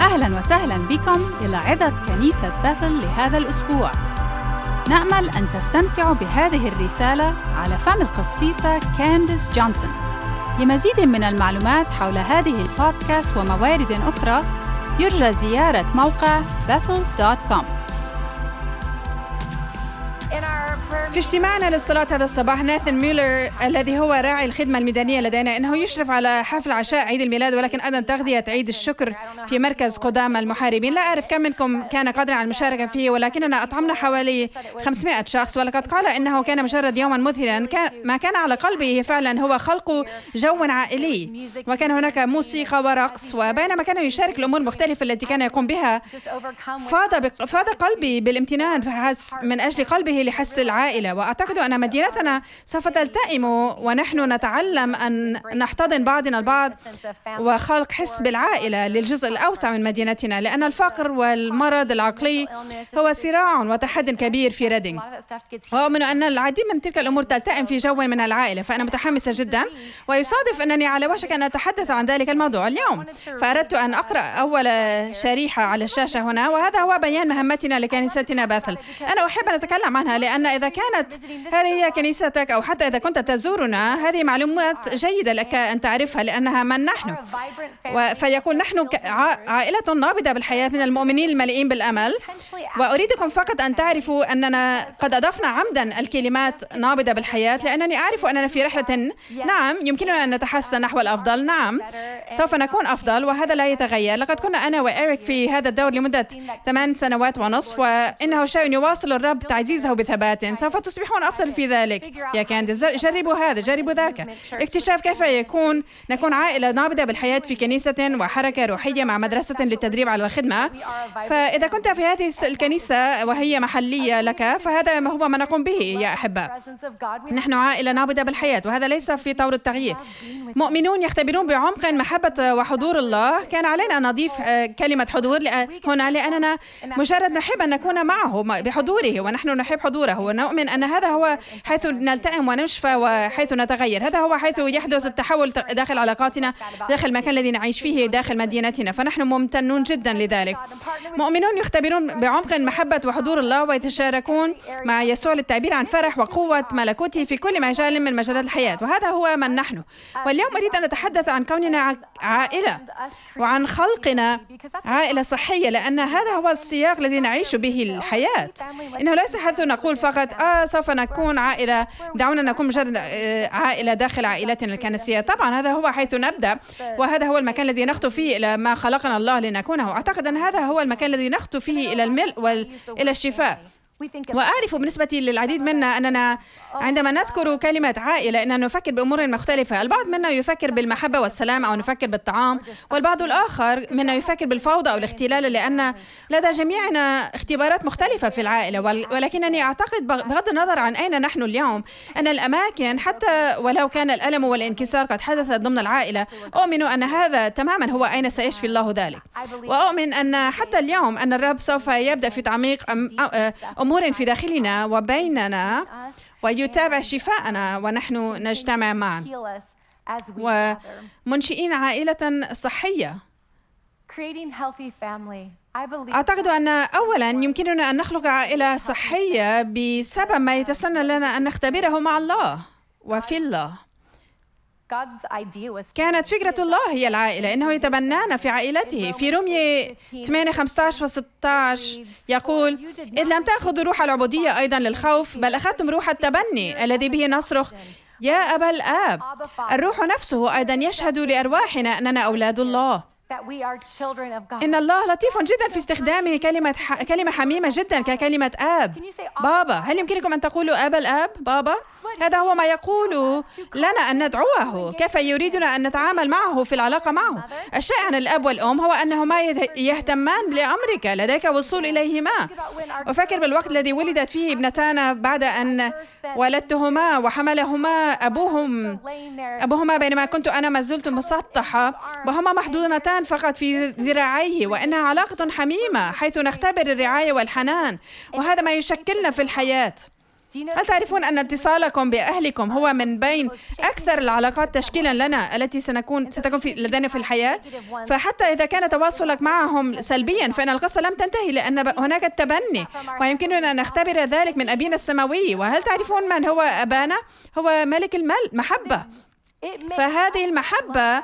أهلا وسهلا بكم إلى عظة كنيسة Bethel لهذا الأسبوع. نأمل أن تستمتعوا بهذه الرسالة على فم القسيسة كانديس جونسون. لمزيد من المعلومات حول هذه البودكاست وموارد أخرى يرجى زيارة موقع bethel.com في اجتماعنا للصلاة هذا الصباح ناثن ميلر الذي هو راعي الخدمة الميدانية لدينا إنه يشرف على حفل عشاء عيد الميلاد ولكن أيضا تغذية عيد الشكر في مركز قدام المحاربين. لا أعرف كم منكم كان قادرا على المشاركة فيه ولكننا أطعمنا حوالي 500 شخص ولقد قال إنه كان مجرد يوما مذهلا ما كان على قلبه فعلا هو خلق جو عائلي. وكان هناك موسيقى ورقص وبينما كان يشارك الأمور المختلفة التي كان يقوم بها فاض فاض قلبي بالامتنان من أجل قلبه لحس العائلة. وأعتقد أن مدينتنا سوف تلتئم ونحن نتعلم أن نحتضن بعضنا البعض وخلق حس بالعائلة للجزء الأوسع من مدينتنا لأن الفقر والمرض العقلي هو صراع وتحد كبير في ريدينغ. وأؤمن أن العديد من تلك الأمور تلتئم في جو من العائلة فأنا متحمسة جدا ويصادف أنني على وشك أن أتحدث عن ذلك الموضوع اليوم. فأردت أن أقرأ أول شريحة على الشاشة هنا وهذا هو بيان مهمتنا لكنيستنا باثل. أنا أحب أن أتكلم عنها لأن إذا كانت هذه هي كنيستك أو حتى إذا كنت تزورنا هذه معلومات جيدة لك أن تعرفها لأنها من نحن. فيكون نحن عائلة نابضة بالحياة من المؤمنين المليئين بالأمل. وأريدكم فقط أن تعرفوا أننا قد أضفنا عمدا الكلمات نابضة بالحياة لأنني أعرف أننا في رحلة. نعم يمكننا أن نتحسن نحو الأفضل. نعم سوف نكون أفضل وهذا لا يتغير. لقد كنا أنا وإيريك في هذا الدور لمدة ثمان سنوات ونصف وإنه شيء يواصل الرب تعزيزه بثبات. سوف تصبحون أفضل في ذلك. يا كانديز جربوا هذا جربوا ذاك. اكتشاف كيف يكون نكون عائلة نابضة بالحياة في كنيسة وحركة روحية مع مدرسة للتدريب على الخدمة. فإذا كنت في هذه الكنيسة وهي محلية لك فهذا ما هو ما نقوم به يا أحباء. نحن عائلة نابضة بالحياة وهذا ليس في طور التغيير. مؤمنون يختبرون بعمق محبة وحضور الله. كان علينا أن نضيف كلمة حضور هنا لأننا مجرد نحب أن نكون معه بحضوره ونحن نحب حضوره ونؤمن أن هذا هو حيث نلتئم ونشفى وحيث نتغير. هذا هو حيث يحدث التحول داخل علاقاتنا داخل المكان الذي نعيش فيه داخل مدينتنا. فنحن ممتنون جدا لذلك. مؤمنون يختبرون بعمق محبة وحضور الله ويتشاركون مع يسوع للتعبير عن فرح وقوة ملكوته في كل مجال من مجالات الحياة. وهذا هو من نحن. واليوم أريد أن أتحدث عن كوننا عائلة. وعن خلقنا عائلة صحية لأن هذا هو السياق الذي نعيش به الحياة. إنه ليس حيث نقول فقط آه سوف نكون عائلة. دعونا نكون مجرد عائلة داخل عائلتنا الكنسية. طبعا هذا هو حيث نبدأ وهذا هو المكان الذي نخطو فيه إلى ما خلقنا الله لنكونه. أعتقد أن هذا هو المكان الذي نخطو فيه إلى الملء وإلى الشفاء. وأعرف بالنسبة للعديد منا أننا عندما نذكر كلمة عائلة أننا نفكر بأمور مختلفة. البعض منا يفكر بالمحبة والسلام أو نفكر بالطعام والبعض الآخر منا يفكر بالفوضى أو الاختلال لأن لدى جميعنا اختبارات مختلفة في العائلة. ولكنني أعتقد بغض النظر عن أين نحن اليوم أن الأماكن حتى ولو كان الألم والانكسار قد حدث ضمن العائلة أؤمن أن هذا تماما هو أين سيشفي الله ذلك. وأؤمن أن حتى اليوم أن الرب سوف يبدأ في تعميق أمور في داخلنا وبيننا ويتابع شفاءنا ونحن نجتمع معا. ومنشئين عائلة صحية. أعتقد أن أولا يمكننا أن نخلق عائلة صحية بسبب ما يتسنى لنا أن نختبره مع الله وفي الله. كانت فكرة الله هي العائلة إنه يتبنانا في عائلته. في رومية 8 15 و 16 يقول إذ لم تأخذوا روح العبودية أيضا للخوف بل أخذتم روح التبني الذي به نصرخ. يا أبا الآب الروح نفسه أيضا يشهد لأرواحنا أننا أولاد الله. إن الله لطيف جدا في استخدامه كلمة ح... كلمة حميمة جدا ككلمة آب. بابا هل يمكنكم أن تقولوا أبا الآب؟ بابا هذا هو ما يقول لنا أن ندعوه. كيف يريدنا أن نتعامل معه في العلاقة معه؟ الشيء عن الأب والأم هو أنهما يهتمان لأمرك لديك وصول إليهما. أفكر بالوقت الذي ولدت فيه ابنتان بعد أن ولدتهما وحملهما أبوهم. أبوهما بينما كنت أنا ما زلت مسطحة. وهما محضونتان. فقط في ذراعيه وإنها علاقة حميمة حيث نختبر الرعاية والحنان وهذا ما يشكلنا في الحياة. هل تعرفون أن اتصالكم بأهلكم هو من بين أكثر العلاقات تشكيلا لنا التي سنكون ستكون في لدينا في الحياة؟ فحتى إذا كان تواصلك معهم سلبيا فإن القصة لم تنتهي لأن هناك التبني ويمكننا أن نختبر ذلك من أبينا السماوي. وهل تعرفون من هو أبانا؟ هو ملك المال محبة. فهذه المحبة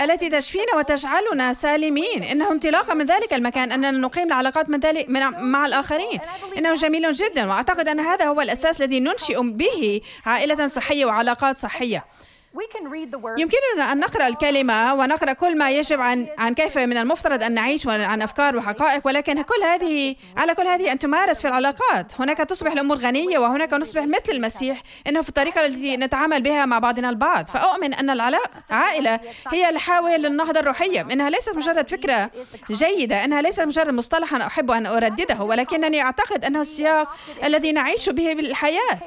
التي تشفينا وتجعلنا سالمين. إنه انطلاقا من ذلك المكان أننا نقيم العلاقات من ذلك مع الآخرين. إنه جميل جدا وأعتقد أن هذا هو الأساس الذي ننشئ به عائلة صحية وعلاقات صحية. يمكننا أن نقرأ الكلمة ونقرأ كل ما يجب عن عن كيف من المفترض أن نعيش عن أفكار وحقائق ولكن كل هذه على كل هذه أن تمارس في العلاقات. هناك تصبح الأمور غنية وهناك نصبح مثل المسيح إنه في الطريقة التي نتعامل بها مع بعضنا البعض. فأؤمن أن العائلة هي الحاوية للنهضة الروحية إنها ليست مجرد فكرة جيدة إنها ليست مجرد مصطلحا أحب أن أردده ولكنني أعتقد أنه السياق الذي نعيش به بالحياة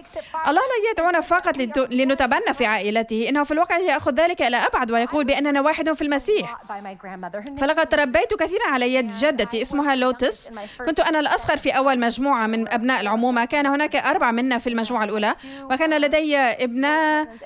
الله لا يدعونا فقط لنتبنى في عائلته إنه في الواقع يأخذ ذلك إلى أبعد ويقول بأننا واحد في المسيح. فلقد تربيت كثيرا على يد جدتي اسمها لوتس. كنت أنا الأصغر في أول مجموعة من أبناء العمومة. كان هناك أربع منا في المجموعة الأولى. وكان لدي ابن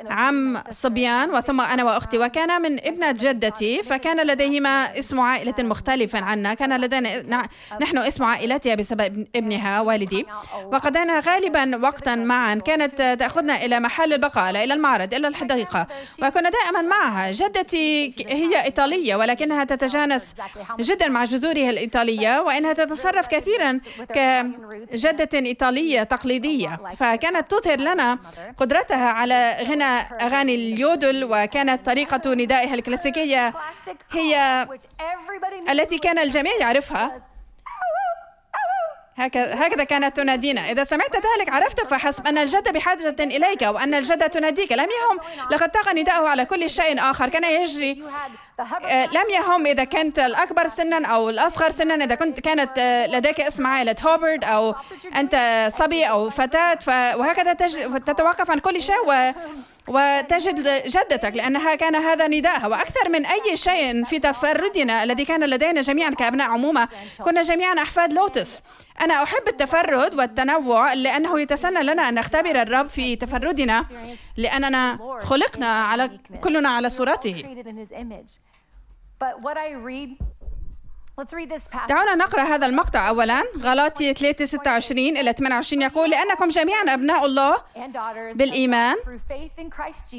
عم صبيان وثم أنا وأختي. وكان من ابنة جدتي. فكان لديهما اسم عائلة مختلفا عنا. كان لدينا نحن اسم عائلتها بسبب ابنها والدي. وقضينا غالبا وقتا معا. كانت تأخذنا إلى محل البقالة إلى المعرض إلى الحديقة. وكنا دائما معها. جدتي هي إيطالية ولكنها تتجانس جدا مع جذورها الإيطالية وإنها تتصرف كثيرا كجدة إيطالية تقليدية. فكانت تظهر لنا قدرتها على غنى أغاني اليودل وكانت طريقة ندائها الكلاسيكية هي التي كان الجميع يعرفها. هكذا هكذا كانت تنادينا. إذا سمعت ذلك عرفت فحسب أن الجدة بحاجة إليك وأن الجدة تناديك. لم يهم لقد طاق نداءه على كل شيء آخر. كان يجري آه، لم يهم إذا كنت الأكبر سنا أو الأصغر سنا. إذا كنت كانت آه، لديك اسم عائلة هوبرد أو أنت صبي أو فتاة. وهكذا تتوقف عن كل شيء. و وتجد جدتك لأنها كان هذا نداءها. وأكثر من أي شيء في تفردنا الذي كان لدينا جميعا كأبناء عمومة كنا جميعا أحفاد لوتس. أنا أحب التفرد والتنوع لأنه يتسنى لنا أن نختبر الرب في تفردنا لأننا خلقنا على كلنا على صورته. دعونا نقرأ هذا المقطع أولا. غلاطي 3 26 إلى 28 يقول لأنكم جميعا أبناء الله. بالإيمان.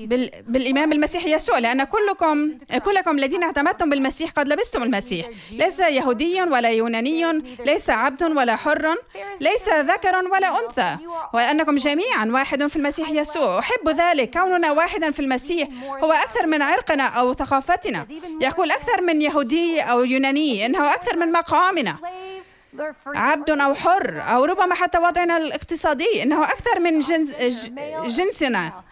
بال... بالإيمان بالمسيح يسوع لأن كلكم كلكم الذين اعتمدتم بالمسيح قد لبستم المسيح. ليس يهودي ولا يوناني ليس عبد ولا حر ليس ذكر ولا أنثى. وأنكم جميعا واحد في المسيح يسوع. أحب ذلك كوننا واحدا في المسيح هو أكثر من عرقنا أو ثقافتنا. يقول أكثر من يهودي أو يوناني. إنه أكثر من مقامنا. عبد أو حر أو ربما حتى وضعنا الاقتصادي إنه أكثر من جنس جنسنا.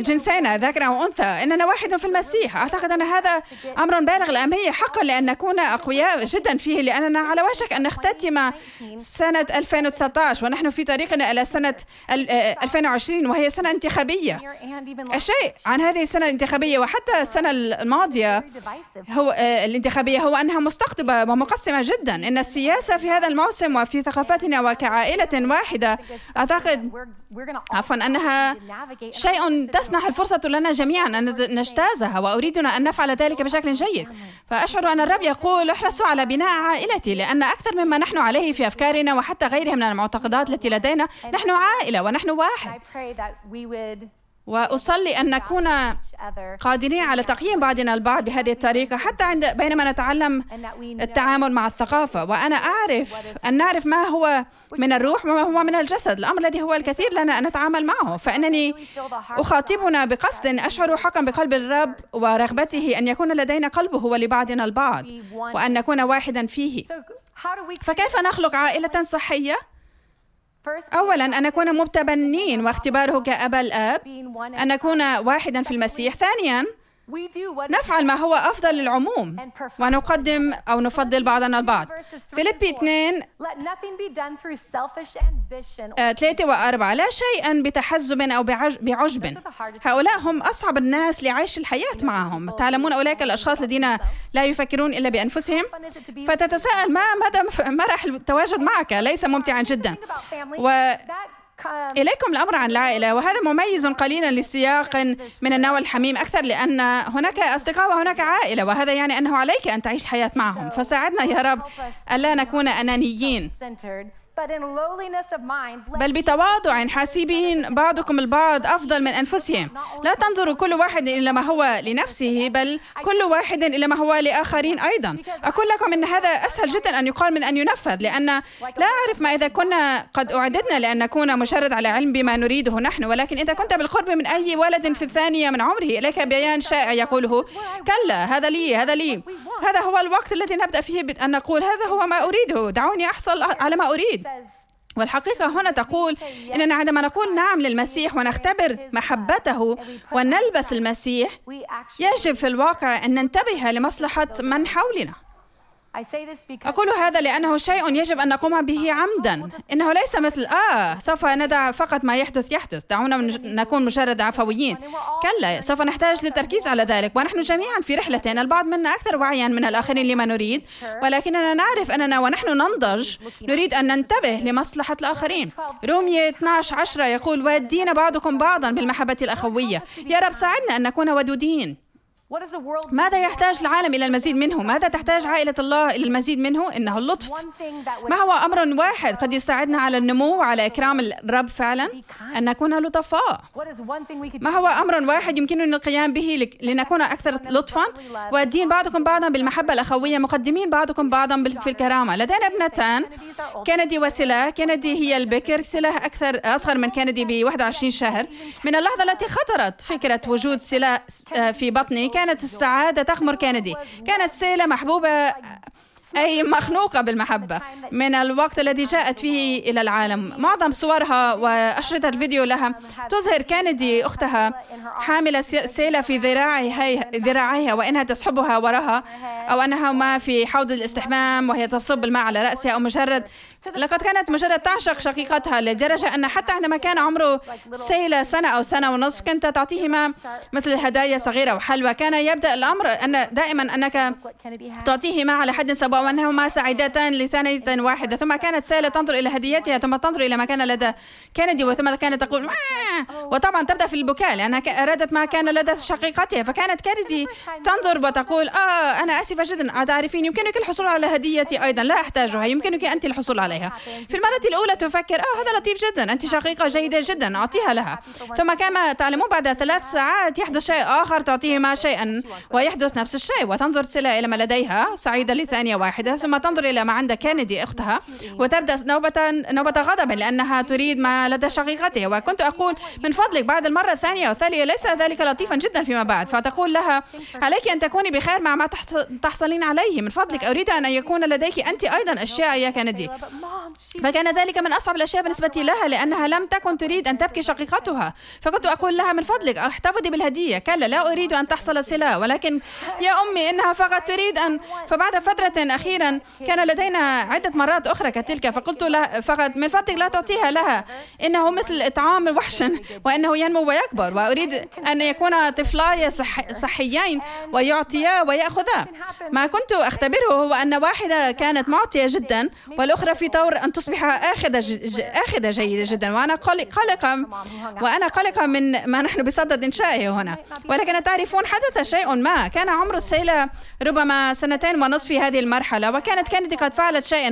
جنسينا ذكر أو أنثى. إننا واحد في المسيح. أعتقد أن هذا أمر بالغ الأهمية حقا لأن نكون أقوياء جدا فيه لأننا على وشك أن نختتم سنة 2019 ونحن في طريقنا إلى سنة 2020 وهي سنة انتخابية. الشيء عن هذه السنة الانتخابية وحتى السنة الماضية هو آه، الانتخابية هو أنها مستقطبة ومقسمة جدا. إن السياسة في هذا الموسم وفي ثقافتنا وكعائلة واحدة أعتقد عفوا أنها شيء تسنح الفرصة لنا جميعا أن نجتازها وأريدنا أن نفعل ذلك بشكل جيد. فأشعر أن الرب يقول احرصوا على بناء عائلتي لأن أكثر مما نحن عليه في أفكارنا وحتى غيرها من المعتقدات التي لدينا نحن عائلة ونحن واحد. وأصلي أن نكون قادرين على تقييم بعضنا البعض بهذه الطريقة حتى عند بينما نتعلم التعامل مع الثقافة. وأنا اعرف أن نعرف ما هو من الروح وما هو من الجسد. الأمر الذي هو الكثير لنا أن نتعامل معه. فإنني أخاطبنا بقصد أشعر حقا بقلب الرب ورغبته أن يكون لدينا قلبه ولبعضنا البعض وأن نكون واحدا فيه. فكيف نخلق عائلة صحية؟ أولا أن نكون متبنين واختباره كأبا الآب. أن نكون واحدا في المسيح. ثانيا نفعل ما هو أفضل للعموم ونقدم أو نفضل بعضنا البعض. فيليبي 2 ثلاثة وأربعة. لا شيئا بتحزب أو بعجب. هؤلاء هم أصعب الناس لعيش الحياة معهم. تعلمون أولئك الأشخاص الذين لا يفكرون إلا بأنفسهم. فتتساءل ما مدى مرح التواجد معك؟ ليس ممتعا جدا. و إليكم الأمر عن العائلة وهذا مميز قليلا لسياق من النوع الحميم أكثر لأن هناك أصدقاء وهناك عائلة وهذا يعني أنه عليك أن تعيش الحياة معهم. فساعدنا يا رب ألا نكون أنانيين. بل بتواضع حاسبين بعضكم البعض أفضل من أنفسهم. لا تنظروا كل واحد إلى ما هو لنفسه بل كل واحد إلى ما هو لآخرين أيضا. أقول لكم أن هذا أسهل جدا أن يقال من أن ينفذ لأن لا أعرف ما إذا كنا قد أعددنا لأن نكون مجرد على علم بما نريده نحن ولكن إذا كنت بالقرب من أي ولد في الثانية من عمره إليك بيان شائع يقوله كلا هذا لي هذا لي. هذا هو الوقت الذي نبدأ فيه أن نقول هذا هو ما أريده دعوني أحصل على ما أريد. والحقيقة هنا تقول إننا عندما نقول نعم للمسيح ونختبر محبته ونلبس المسيح يجب في الواقع أن ننتبه لمصلحة من حولنا. أقول هذا لأنه شيء يجب أن نقوم به عمدا. إنه ليس مثل آه سوف ندع فقط ما يحدث يحدث. دعونا نكون مجرد عفويين. كلا سوف نحتاج للتركيز على ذلك. ونحن جميعا في رحلة البعض منا أكثر وعيا من الآخرين لما نريد. ولكننا نعرف أننا ونحن ننضج نريد أن ننتبه لمصلحة الآخرين. رومية 12 10 يقول ودين بعضكم بعضا بالمحبة الأخوية. يا رب ساعدنا أن نكون ودودين. ماذا يحتاج العالم إلى المزيد منه؟ ماذا تحتاج عائلة الله إلى المزيد منه؟ إنه اللطف. ما هو أمر واحد قد يساعدنا على النمو وعلى إكرام الرب فعلا؟ أن نكون لطفاء. ما هو أمر واحد يمكننا القيام به لنكون أكثر لطفا؟ والدين بعضكم بعضا بالمحبة الأخوية مقدمين بعضكم بعضا في الكرامة. لدينا ابنتان. كندي وسلا كندي هي البكر. سلا أكثر أصغر من كندي ب 21 شهر. من اللحظة التي خطرت فكرة وجود سلا آه، في بطني كانت السعادة تغمر كندي. كانت سيلة محبوبة أي مخنوقة بالمحبة. من الوقت الذي جاءت فيه إلى العالم معظم صورها وأشرطة الفيديو لها تظهر كندي أختها حاملة سيلة في ذراعيها وإنها تسحبها وراها أو أنها ما في حوض الاستحمام وهي تصب الماء على رأسها أو مجرد لقد كانت مجرد تعشق شقيقتها لدرجة أن حتى عندما كان عمره سيلة سنة أو سنة ونصف كنت تعطيهما مثل هدايا صغيرة وحلوى كان يبدأ الأمر أن دائما أنك تعطيهما على حد سواء وأنهما سعيدتان لثانية واحدة. ثم كانت سيلة تنظر إلى هديتها ثم تنظر إلى ما كان لدى كندي وثم كانت تقول وطبعا تبدأ في البكاء لأنها أرادت ما كان لدى شقيقتها. فكانت كندي تنظر وتقول آه أنا آسفة جدا. تعرفين يمكنك الحصول على هديتي أيضا. لا أحتاجها. يمكنك أنت الحصول عليها. عليها. في المرة الأولى تفكر آه هذا لطيف جدا أنت شقيقة جيدة جدا أعطيها لها. ثم كما تعلمون بعد ثلاث ساعات يحدث شيء آخر تعطيهما شيئا ويحدث نفس الشيء وتنظر سلا إلى ما لديها سعيدة لثانية واحدة ثم تنظر إلى ما عند كينيدي أختها وتبدأ نوبة نوبة غضب لأنها تريد ما لدى شقيقتها وكنت أقول من فضلك بعد المرة الثانية والثانية ليس ذلك لطيفا جدا فيما بعد. فتقول لها عليك أن تكوني بخير مع ما تحصلين عليه. من فضلك أريد أن يكون لديك أنت أيضا أشياء يا كندي فكان ذلك من أصعب الأشياء بالنسبة لها لأنها لم تكن تريد أن تبكي شقيقتها. فكنت أقول لها من فضلك أحتفظي بالهدية. كلا لا أريد أن تحصل سلا ولكن يا أمي إنها فقط تريد أن فبعد فترة أخيرا كان لدينا عدة مرات أخرى كتلك فقلت لها فقط من فضلك لا تعطيها لها. إنه مثل إطعام الوحش وإنه ينمو ويكبر وأريد أن يكون طفلاي صح صحيين ويعطيا ويأخذا. ما كنت أختبره هو أن واحدة كانت معطية جدا والأخرى في طور أن تصبح آخذة آخذة جيدة جدا. وأنا قلقة وأنا قلقة من ما نحن بصدد إنشائه هنا. ولكن تعرفون حدث شيء ما. كان عمر السيلة ربما سنتين ونصف في هذه المرحلة وكانت كانت قد فعلت شيئا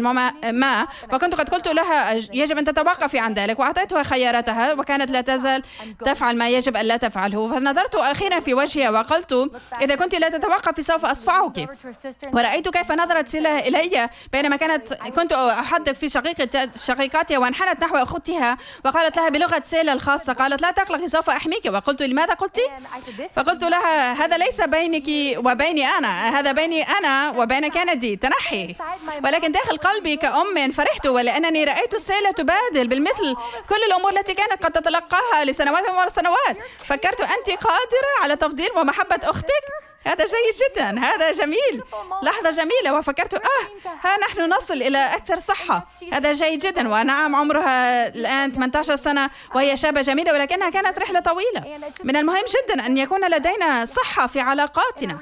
ما وكنت قد قلت لها يجب أن تتوقفي عن ذلك وأعطيتها خياراتها وكانت لا تزال تفعل ما يجب أن لا تفعله. فنظرت أخيرا في وجهها وقلت إذا كنت لا تتوقفي سوف أصفعك. ورأيت كيف نظرت سيلة إلي بينما كانت كنت أحدث في شقيقة شقيقاتها وانحنت نحو أختها وقالت لها بلغة سيلا الخاصة قالت لا تقلقي سوف أحميك. وقلت لماذا قلت؟ فقلت لها هذا ليس بينك وبيني أنا هذا بيني أنا وبين كندي. تنحي. ولكن داخل قلبي كأم فرحت ولأنني رأيت السيلة تبادل بالمثل كل الأمور التي كانت قد تتلقاها لسنوات وسنوات. فكرت أنت قادرة على تفضيل ومحبة أختك. هذا جيد جدا هذا جميل. لحظة جميلة وفكرت آه ها نحن نصل إلى أكثر صحة. هذا جيد جدا ونعم عمرها الآن 18 سنة وهي شابة جميلة ولكنها كانت رحلة طويلة. من المهم جدا أن يكون لدينا صحة في علاقاتنا.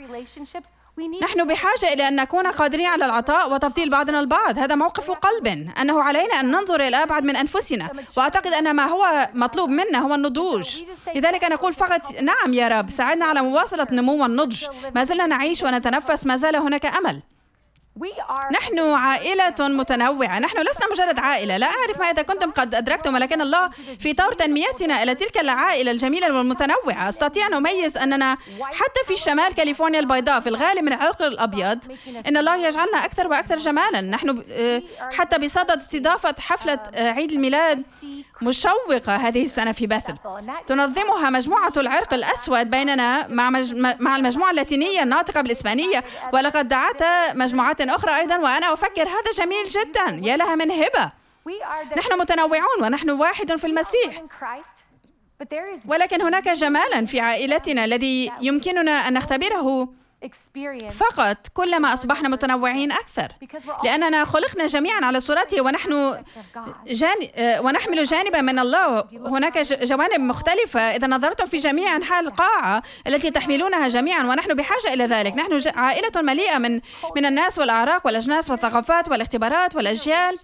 نحن بحاجة إلى أن نكون قادرين على العطاء وتفضيل بعضنا البعض. هذا موقف قلب. أنه علينا أن ننظر إلى أبعد من أنفسنا. وأعتقد أن ما هو مطلوب منا هو النضوج. لذلك نقول فقط نعم يا رب ساعدنا على مواصلة نمو النضج ما زلنا نعيش ونتنفس ما زال هناك أمل. نحن عائلة متنوعة. نحن لسنا مجرد عائلة. لا أعرف ما إذا كنتم قد أدركتم ولكن الله في طور تنميتنا إلى تلك العائلة الجميلة والمتنوعة. أستطيع أن أميز أننا حتى في شمال كاليفورنيا البيضاء في الغالب من العرق الأبيض. إن الله يجعلنا أكثر وأكثر جمالا. نحن آه، حتى بصدد استضافة حفلة آه، عيد الميلاد. مشوقة هذه السنة في بثل. تنظمها مجموعة العرق الأسود بيننا مع, مع المجموعة اللاتينية الناطقة بالإسبانية. ولقد دعت مجموعات أخرى أيضا وأنا أفكر هذا جميل جدا. يا لها من هبة. نحن متنوعون ونحن واحد في المسيح. ولكن هناك جمالا في عائلتنا الذي يمكننا أن نختبره. فقط كلما أصبحنا متنوعين أكثر. لأننا خلقنا جميعا على صورته ونحن جان... آه، ونحمل جانبا من الله. هناك جوانب مختلفة. إذا نظرتم في جميع أنحاء القاعة التي تحملونها جميعا ونحن بحاجة إلى ذلك. نحن عائلة مليئة من من الناس والأعراق والأجناس والثقافات والاختبارات والأجيال.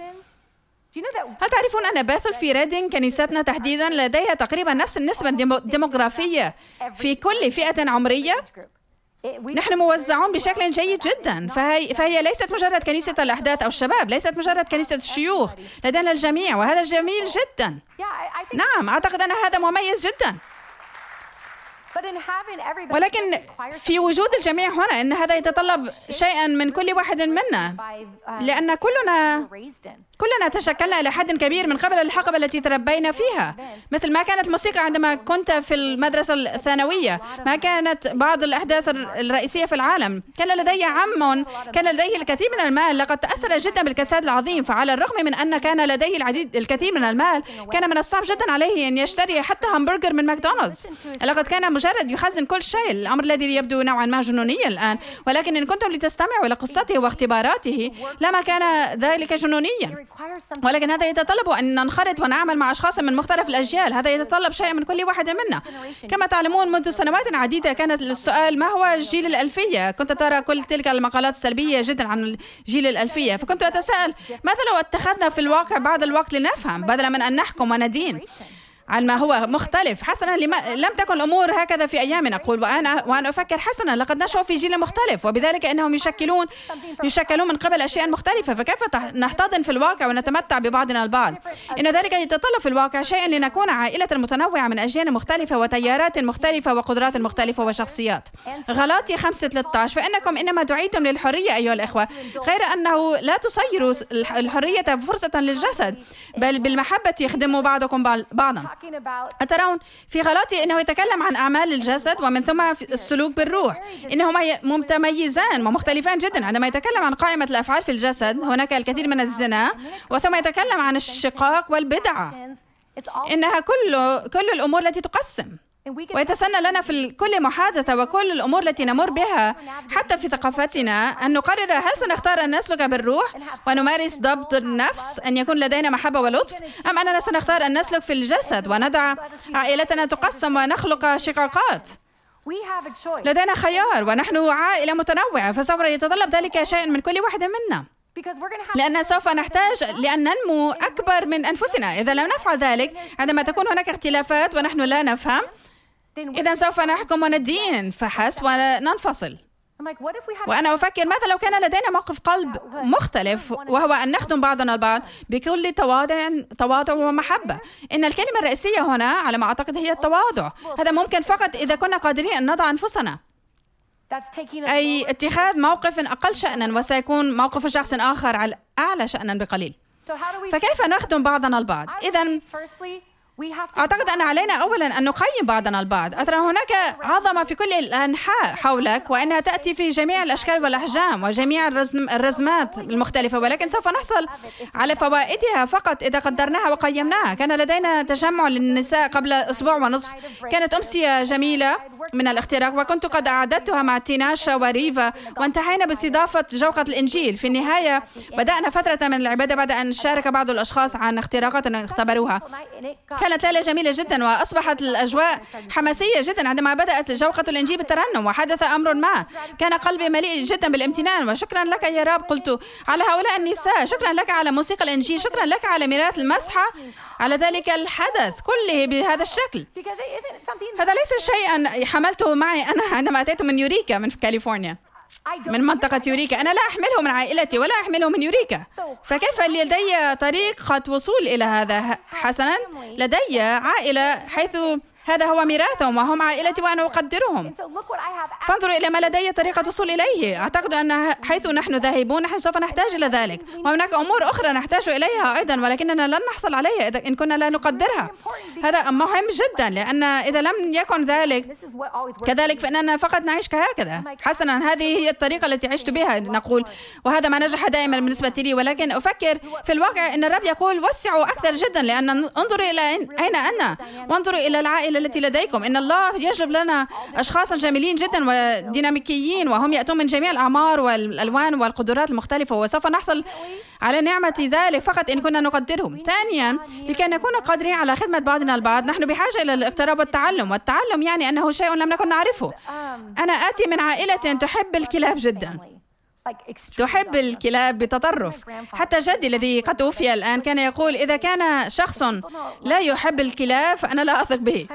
هل تعرفون أن باثل في ريدينغ كنيستنا تحديدا لديها تقريبا نفس النسبة الديموغرافية في كل فئة عمرية؟ نحن موزعون بشكل جيد جدا. فهي, فهي ليست مجرد كنيسة الأحداث أو الشباب ليست مجرد كنيسة الشيوخ. لدينا الجميع وهذا جميل جدا. نعم أعتقد أن هذا مميز جدا. ولكن في وجود الجميع هنا إن هذا يتطلب شيئا من كل واحد منا لأن كلنا كلنا تشكلنا إلى حد كبير من قبل الحقبة التي تربينا فيها. مثل ما كانت الموسيقى عندما كنت في المدرسة الثانوية ما كانت بعض الأحداث الرئيسية في العالم. كان لدي عم كان لديه الكثير من المال. لقد تأثر جدا بالكساد العظيم. فعلى الرغم من أن كان لديه العديد الكثير من المال كان من الصعب جدا عليه أن يشتري حتى همبرجر من ماكدونالدز. لقد كان مجرد يخزن كل شيء. الأمر الذي يبدو نوعا ما جنونيا الآن. ولكن إن كنتم لتستمعوا إلى قصته واختباراته لما كان ذلك جنونيا. ولكن هذا يتطلب أن ننخرط ونعمل مع أشخاص من مختلف الأجيال. هذا يتطلب شيء من كل واحد منا. كما تعلمون منذ سنوات عديدة كان السؤال ما هو جيل الألفية؟ كنت ترى كل تلك المقالات السلبية جدا عن جيل الألفية. فكنت أتساءل ماذا لو اتخذنا في الواقع بعض الوقت لنفهم بدلا من أن نحكم وندين؟ عن ما هو مختلف. حسنا لما لم تكن الأمور هكذا في أيامنا. أقول وأنا وأنا أفكر حسنا لقد نشأوا في جيل مختلف وبذلك إنهم يشكلون يشكلون من قبل أشياء مختلفة. فكيف نحتضن في الواقع ونتمتع ببعضنا البعض؟ إن ذلك يتطلب في الواقع شيئا لنكون عائلة متنوعة من أجيال مختلفة وتيارات مختلفة وقدرات مختلفة وشخصيات. غلاطي 5 13 فإنكم إنما دعيتم للحرية أيها الإخوة. غير أنه لا تصيروا الحرية فرصة للجسد بل بالمحبة يخدموا بعضكم بعضا. أترون في غلطي أنه يتكلم عن أعمال الجسد ومن ثم السلوك بالروح. إنهما متميزان ومختلفان جدا. عندما يتكلم عن قائمة الأفعال في الجسد هناك الكثير من الزنا وثم يتكلم عن الشقاق والبدعة إنها كل كل الأمور التي تقسم. ويتسنى لنا في كل محادثة وكل الأمور التي نمر بها حتى في ثقافتنا أن نقرر هل سنختار أن نسلك بالروح ونمارس ضبط النفس أن يكون لدينا محبة ولطف أم أننا سنختار أن نسلك في الجسد وندع عائلتنا تقسم ونخلق شقاقات. لدينا خيار ونحن عائلة متنوعة فسوف يتطلب ذلك شيء من كل واحد منا. لأن سوف نحتاج لأن ننمو أكبر من أنفسنا. إذا لم نفعل ذلك عندما تكون هناك اختلافات ونحن لا نفهم إذا سوف نحكم وندين فحسب وننفصل وأنا أفكر ماذا لو كان لدينا موقف قلب مختلف وهو أن نخدم بعضنا البعض بكل تواضع تواضع ومحبة. إن الكلمة الرئيسية هنا على ما أعتقد هي التواضع. هذا ممكن فقط إذا كنا قادرين أن نضع أنفسنا. أي اتخاذ موقف أقل شأنا وسيكون موقف شخص آخر على أعلى شأنا بقليل. فكيف نخدم بعضنا البعض؟ إذا أعتقد أن علينا أولا أن نقيم بعضنا البعض. أترى هناك عظمة في كل الأنحاء حولك وأنها تأتي في جميع الأشكال والأحجام وجميع الرزم الرزمات المختلفة ولكن سوف نحصل على فوائدها فقط إذا قدرناها وقيمناها. كان لدينا تجمع للنساء قبل أسبوع ونصف. كانت أمسية جميلة من الاختراق وكنت قد أعددتها مع تيناشا وريفا وانتهينا باستضافة جوقة الإنجيل. في النهاية بدأنا فترة من العبادة بعد أن شارك بعض الأشخاص عن اختراقات اختبروها. كانت ليلة جميلة جدا وأصبحت الأجواء حماسية جدا عندما بدأت جوقة الإنجيل بالترنم وحدث أمر ما كان قلبي مليء جدا بالامتنان. وشكرا لك يا رب قلت على هؤلاء النساء شكرا لك على موسيقى الإنجيل شكرا لك على ميراث المسحة. على ذلك الحدث كله بهذا الشكل. هذا ليس شيئا حملته معي أنا عندما أتيت من يوريكا من كاليفورنيا. من منطقة يوريكا. أنا لا أحمله من عائلتي ولا أحمله من يوريكا. فكيف لدي طريقة وصول إلى هذا؟ حسنا لدي عائلة حيث هذا هو ميراثهم وهم عائلتي وأنا أقدرهم. فانظروا إلى ما لدي طريقة وصول إليه. أعتقد أن حيث نحن ذاهبون نحن سوف نحتاج إلى ذلك. وهناك أمور أخرى نحتاج إليها أيضا ولكننا لن نحصل عليها إن كنا لا نقدرها. هذا مهم جدا لأن إذا لم يكن ذلك كذلك فإننا فقط نعيش كهكذا. حسنا هذه هي الطريقة التي عشت بها نقول. وهذا ما نجح دائما بالنسبة لي ولكن أفكر في الواقع أن الرب يقول وسعوا أكثر جدا لأن انظروا إلى أين أنا؟ وانظروا إلى العائلة التي لديكم. إن الله يجلب لنا أشخاصا جميلين جدا وديناميكيين وهم يأتون من جميع الأعمار والألوان والقدرات المختلفة وسوف نحصل على نعمة ذلك فقط إن كنا نقدرهم. ثانيا لكي نكون قادرين على خدمة بعضنا البعض نحن بحاجة إلى الاقتراب والتعلم. والتعلم يعني أنه شيء لم نكن نعرفه. أنا آتي من عائلة تحب الكلاب جدا. تحب الكلاب بتطرف. حتى جدي الذي قد توفي الآن كان يقول إذا كان شخص لا يحب الكلاب فأنا لا أثق به.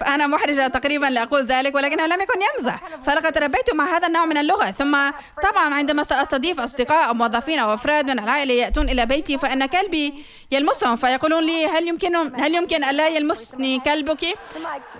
فأنا محرجة تقريبا لأقول ذلك ولكنه لم يكن يمزح. فلقد تربيت مع هذا النوع من اللغة. ثم طبعا عندما أستضيف أصدقاء أو موظفين أو أفراد من العائلة يأتون إلى بيتي فإن كلبي يلمسهم فيقولون لي هل يمكن هل يمكن ألا يلمسني كلبك؟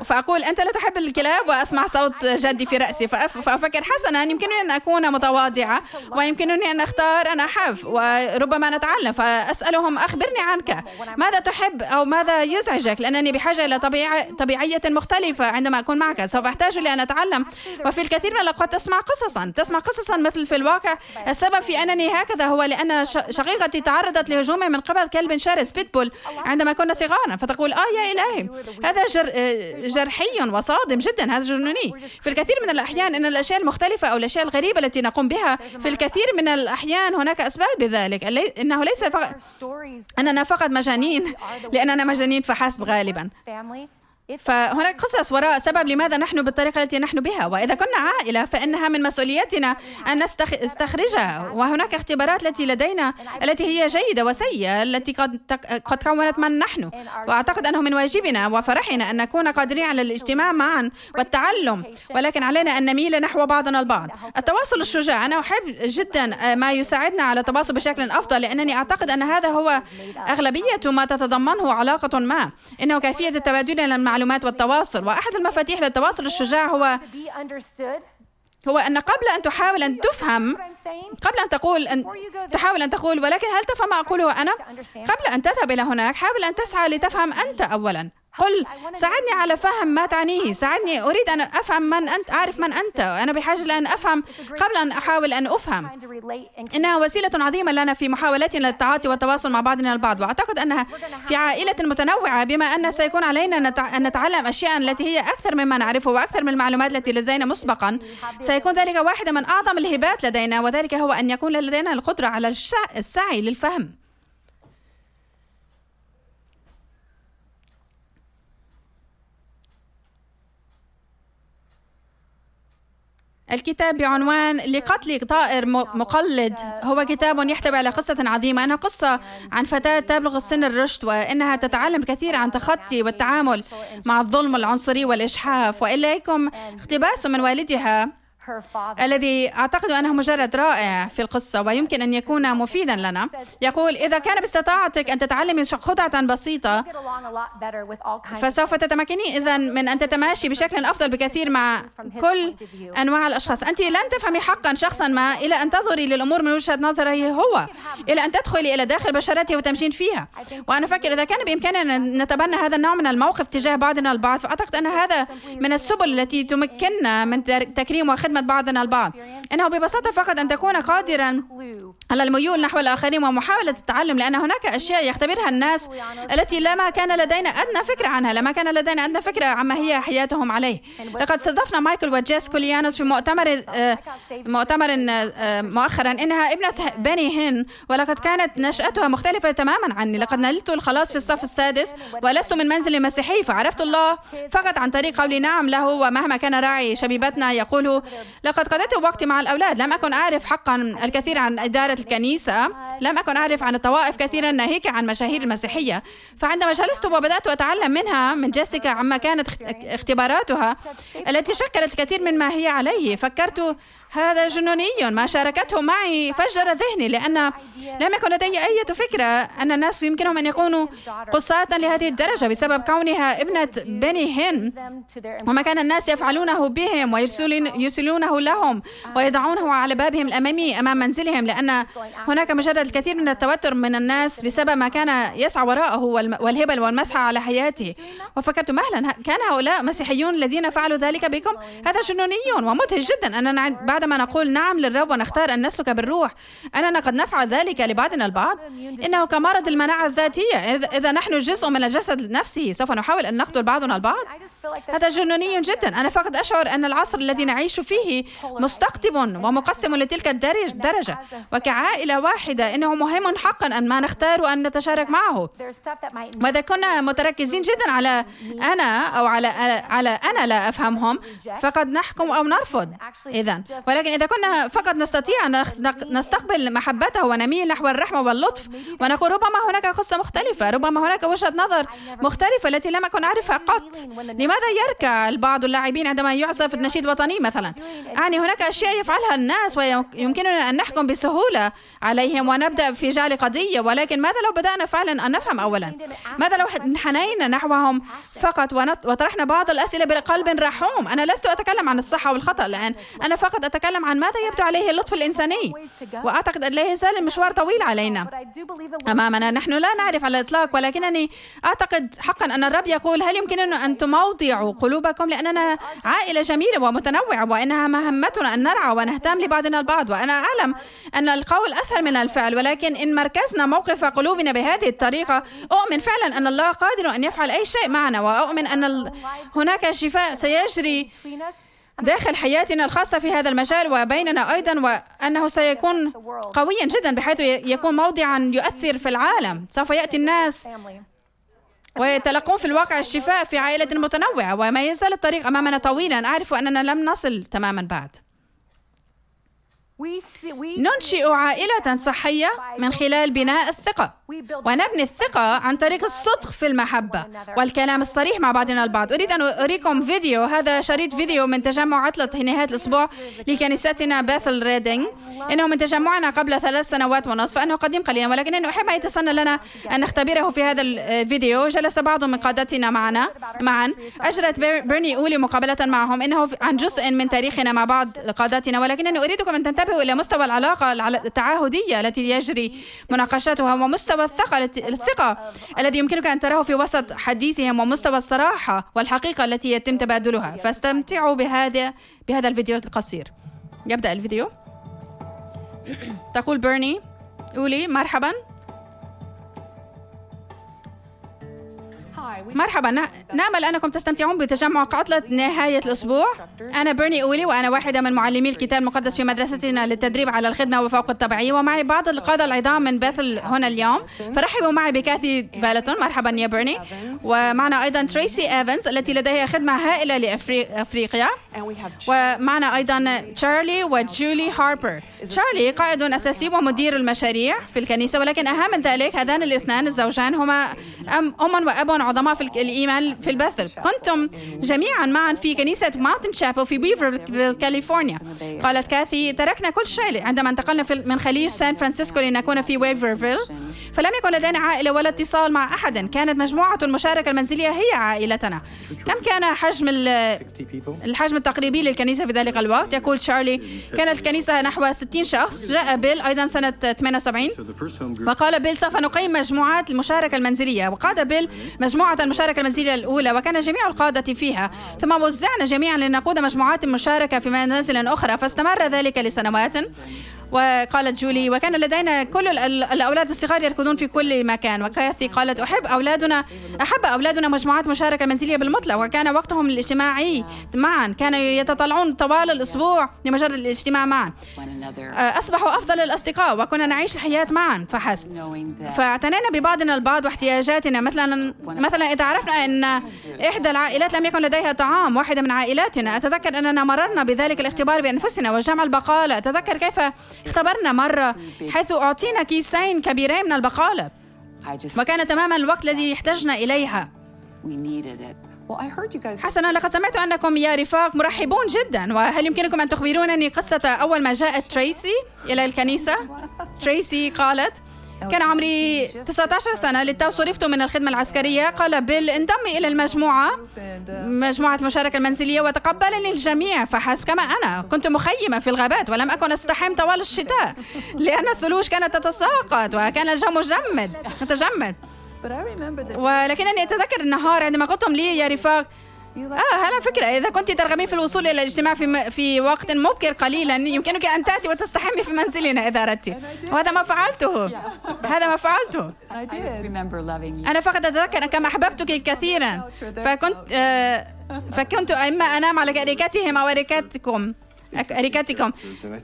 فأقول أنت لا تحب الكلاب. وأسمع صوت جدي في رأسي فأفكر حسنا يمكنني أن أكون متواضعة ويمكنني أن أختار أنا أحب وربما نتعلم فأسألهم أخبرني عنك. ماذا تحب أو ماذا يزعجك؟ لأنني بحاجة إلى طبيعة, طبيعية مختلفة عندما أكون معك. سوف أحتاج لأن أتعلم. وفي الكثير من الأوقات تسمع قصصا تسمع قصصا مثل في الواقع. السبب في أنني هكذا هو لأن شقيقتي تعرضت لهجوم من قبل كلب شرس بيتبول عندما كنا صغارا. فتقول آه يا إلهي هذا جر جرحي وصادم جدا هذا جنوني. في الكثير من الأحيان أن الأشياء المختلفة أو الأشياء الغريبة التي نقوم بها في الكثير من الأحيان هناك أسباب بذلك. إنه ليس فقط أننا فقط مجانين. لأننا مجانين فحسب غالبا. فهناك قصص وراء سبب لماذا نحن بالطريقة التي نحن بها. وإذا كنا عائلة فإنها من مسؤوليتنا أن نستخرجها. وهناك اختبارات التي لدينا التي هي جيدة وسيئة التي قد قد كونت من نحن. وأعتقد أنه من واجبنا وفرحنا أن نكون قادرين على الاجتماع معا والتعلم. ولكن علينا أن نميل نحو بعضنا البعض. التواصل الشجاع أنا أحب جدا ما يساعدنا على التواصل بشكل أفضل لأنني أعتقد أن هذا هو أغلبية ما تتضمنه علاقة ما. إنه كيفية التبادل المعلومات المعلومات والتواصل. وأحد المفاتيح للتواصل الشجاع هو هو أن قبل أن تحاول أن تفهم قبل أن تقول أن تحاول أن تقول ولكن هل تفهم؟ ما أقوله أنا؟ قبل أن تذهب إلى هناك حاول أن تسعى لتفهم أنت أولا. قل ساعدني على فهم ما تعنيه. ساعدني أريد أن أفهم من أنت أعرف من أنت. أنا بحاجة لأن أفهم قبل أن أحاول أن أفهم. إنها وسيلة عظيمة لنا في محاولاتنا للتعاطي والتواصل مع بعضنا البعض. وأعتقد أنها في عائلة متنوعة. بما أن سيكون علينا أن نتعلم أشياء التي هي أكثر مما نعرفه وأكثر من المعلومات التي لدينا مسبقا سيكون ذلك واحدة من أعظم الهبات لدينا وذلك هو أن يكون لدينا القدرة على السعي للفهم. الكتاب بعنوان لقتل طائر مقلد. هو كتاب يحتوي على قصة عظيمة. أنها قصة عن فتاة تبلغ السن الرشد وإنها تتعلم كثير عن تخطي والتعامل مع الظلم العنصري والإجحاف وإليكم اقتباس من والدها. الذي أعتقد أنه مجرد رائع في القصة ويمكن أن يكون مفيدا لنا. يقول إذا كان باستطاعتك أن تتعلمي خطعة بسيطة فسوف تتمكنين إذا من أن تتماشي بشكل أفضل بكثير مع كل أنواع الأشخاص. أنت لن تفهمي حقا شخصا ما إلى أن تنظري للأمور من وجهة نظره هو إلى أن تدخلي إلى داخل بشرته وتمشين فيها. وأنا أفكر إذا كان بإمكاننا أن نتبنى هذا النوع من الموقف تجاه بعضنا البعض فأعتقد أن هذا من السبل التي تمكننا من تكريم وخدمة بعضنا البعض. إنه ببساطة فقط أن تكون قادرا على الميول نحو الآخرين ومحاولة التعلم لأن هناك أشياء يختبرها الناس التي لما كان لدينا أدنى فكرة عنها لما كان لدينا أدنى فكرة عما هي حياتهم عليه. لقد استضفنا مايكل وجيس كوليانوس في مؤتمر آه، مؤتمر آه، مؤخرا إنها ابنة بني هن ولقد كانت نشأتها مختلفة تماما عني. لقد نلت الخلاص في الصف السادس ولست من منزل مسيحي فعرفت الله فقط عن طريق قولي نعم له ومهما كان راعي شبيبتنا يقول لقد قضيت وقتي مع الأولاد. لم أكن أعرف حقا الكثير عن إدارة الكنيسة. لم أكن أعرف عن الطوائف كثيرا ناهيك عن مشاهير المسيحية. فعندما جلست وبدأت أتعلم منها من جيسيكا عما كانت اختباراتها التي شكلت كثير من ما هي عليه فكرت هذا جنوني ما شاركته معي. فجر ذهني لأن لم يكن لدي أي فكرة أن الناس يمكنهم أن يكونوا قصاة لهذه الدرجة بسبب كونها ابنة بني هن وما كان الناس يفعلونه بهم ويرسلونه لهم ويضعونه على بابهم الأمامي أمام منزلهم لأن هناك مجرد الكثير من التوتر من الناس بسبب ما كان يسعى وراءه والهبل والمسحة على حياته وفكرت مهلا كان هؤلاء مسيحيون الذين فعلوا ذلك بكم؟ هذا جنوني ومدهش جدا أننا بعد بعدما نقول نعم للرب ونختار أن نسلك بالروح أننا قد نفعل ذلك لبعضنا البعض. إنه كمرض المناعة الذاتية إذا نحن جزء من الجسد نفسه سوف نحاول أن نقتل بعضنا البعض. هذا جنوني جدا. أنا فقط أشعر أن العصر الذي نعيش فيه مستقطب ومقسم لتلك الدرجة وكعائلة واحدة إنه مهم حقا أن ما نختار وأن نتشارك معه. وإذا كنا متركزين جدا على أنا أو على على أنا لا أفهمهم فقد نحكم أو نرفض. إذا ولكن إذا كنا فقط نستطيع أن نستقبل محبته ونميل نحو الرحمة واللطف ونقول ربما هناك قصة مختلفة ربما هناك وجهة نظر مختلفة التي لم أكن أعرفها قط. لماذا يركع البعض اللاعبين عندما يعزف النشيد الوطني مثلا؟ يعني هناك أشياء يفعلها الناس ويمكننا أن نحكم بسهولة عليهم ونبدأ في جعل قضية ولكن ماذا لو بدأنا فعلا أن نفهم أولا؟ ماذا لو انحنينا نحوهم فقط وطرحنا بعض الأسئلة بقلب رحوم؟ أنا لست أتكلم عن الصحة والخطأ الآن أنا فقط أتكلم عن ماذا يبدو عليه اللطف الإنساني. وأعتقد أن لا يزال المشوار طويل علينا. أمامنا نحن لا نعرف على الإطلاق ولكنني أعتقد حقا أن الرب يقول هل يمكننا أن تموضعوا قلوبكم؟ لأننا عائلة جميلة ومتنوعة وإنها مهمتنا أن نرعى ونهتم لبعضنا البعض. وأنا أعلم أن القول أسهل من الفعل ولكن إن مركزنا موقف قلوبنا بهذه الطريقة أؤمن فعلا أن الله قادر أن يفعل أي شيء معنا وأؤمن أن هناك شفاء سيجري داخل حياتنا الخاصة في هذا المجال وبيننا أيضا وأنه سيكون قويا جدا بحيث يكون موضعا يؤثر في العالم. سوف يأتي الناس ويتلقون في الواقع الشفاء في عائلة متنوعة وما يزال الطريق أمامنا طويلا. أعرف أننا لم نصل تماما بعد. ننشئ عائلة صحية من خلال بناء الثقة ونبني الثقة عن طريق الصدق في المحبة والكلام الصريح مع بعضنا البعض. أريد أن أريكم فيديو هذا شريط فيديو من تجمع عطلة نهاية الأسبوع لكنيستنا باثل ريدينج إنه من تجمعنا قبل ثلاث سنوات ونصف فأنه قديم قليلا ولكن إنه أحب أن يتسنى لنا أن نختبره في هذا الفيديو. جلس بعض من قادتنا معنا معا. أجرت بيرني أولي مقابلة معهم إنه عن جزء من تاريخنا مع بعض قادتنا ولكنني أريدكم أن تنتبهوا إلى مستوى العلاقة التعاهدية التي يجري مناقشتها ومستوى مستوى الثقة الثقة الذي يمكنك أن تراه في وسط حديثهم ومستوى الصراحة والحقيقة التي يتم تبادلها. فاستمتعوا بهذا بهذا الفيديو القصير. يبدأ الفيديو. تقول بيرني قولي مرحبا. مرحبا. نأمل أنكم تستمتعون بتجمع عطلة نهاية الأسبوع. أنا بيرني قولي وأنا واحدة من معلمي الكتاب المقدس في مدرستنا للتدريب على الخدمة وفوق الطبيعية ومعي بعض القادة العظام من بيثل هنا اليوم. فرحبوا معي بكاثي بالتون مرحبا يا بيرني. ومعنا أيضا تريسي إيفنز التي لديها خدمة هائلة لأفريقيا ومعنا أيضا تشارلي وجولي هاربر. تشارلي قائد أساسي ومدير المشاريع في الكنيسة ولكن أهم من ذلك هذان الاثنان الزوجان هما أم وأب عظماء في الإيمان في البثل كنتم جميعا معا في كنيسة ماونتن شابل في ويفرفيل كاليفورنيا. قالت كاثي تركنا كل شيء عندما انتقلنا من خليج سان فرانسيسكو لنكون في ويفرفيل. فلم يكن لدينا عائلة ولا اتصال مع أحد. كانت مجموعة المشاركة المنزلية هي عائلتنا. كم كان حجم الحجم التقريبي للكنيسة في ذلك الوقت؟ يقول شارلي كانت الكنيسة نحو 60 شخص. جاء بيل أيضا سنة 78 وقال بيل سوف نقيم مجموعات المشاركة المنزلية. وقاد بيل مجموعة المشاركة المنزلية الأولى وكان جميع القادة فيها. ثم وزعنا جميعا لنقود مجموعات مشاركة في منازل أخرى فاستمر ذلك لسنوات. وقالت جولي وكان لدينا كل الأولاد الصغار يركضون في كل مكان. وكاثي قالت أحب أولادنا أحب أولادنا مجموعات مشاركة منزلية بالمطلق. وكان وقتهم الاجتماعي معا كانوا يتطلعون طوال الأسبوع لمجرد الاجتماع معا. أصبحوا أفضل الأصدقاء وكنا نعيش الحياة معا فحسب. فاعتنينا ببعضنا البعض واحتياجاتنا. مثلا مثلا إذا عرفنا أن إحدى العائلات لم يكن لديها طعام واحدة من عائلاتنا أتذكر أننا مررنا بذلك الاختبار بأنفسنا وجمع البقالة. أتذكر كيف اختبرنا مرة حيث أعطينا كيسين كبيرين من البقالة. وكان تماما الوقت الذي احتجنا إليها. حسنا لقد سمعت أنكم يا رفاق مرحبون جدا. وهل يمكنكم أن تخبرونني قصة أول ما جاءت تريسي إلى الكنيسة؟ تريسي قالت كان عمري 19 سنة. للتو صرفت من الخدمة العسكرية قال بيل انضمي إلى المجموعة مجموعة المشاركة المنزلية وتقبلني الجميع فحسب كما أنا كنت مخيمة في الغابات ولم أكن أستحم طوال الشتاء لأن الثلوج كانت تتساقط وكان الجو مجمد متجمد. ولكنني أتذكر النهار عندما قلتم لي يا رفاق آه هلا فكرة. إذا كنت ترغبين في الوصول إلى الاجتماع في, م... في وقت مبكر قليلا يمكنك أن تأتي وتستحمي في منزلنا إذا أردت وهذا ما فعلته. هذا ما فعلته. أنا فقط أتذكر كما أحببتك كثيرا. فكنت آه فكنت إما أنام على أريكتهم أو أريكتكم أريكاتكم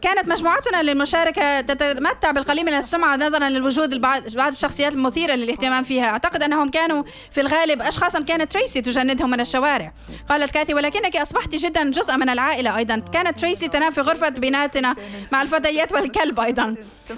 كانت مجموعتنا للمشاركة تتمتع بالقليل من السمعة نظرا للوجود بعض الشخصيات المثيرة للاهتمام فيها. أعتقد أنهم كانوا في الغالب أشخاصا كانت تريسي تجندهم من الشوارع. قالت كاثي ولكنك أصبحت جدا جزءا من العائلة أيضا. كانت تريسي تنام في غرفة بناتنا مع الفتيات والكلب أيضا.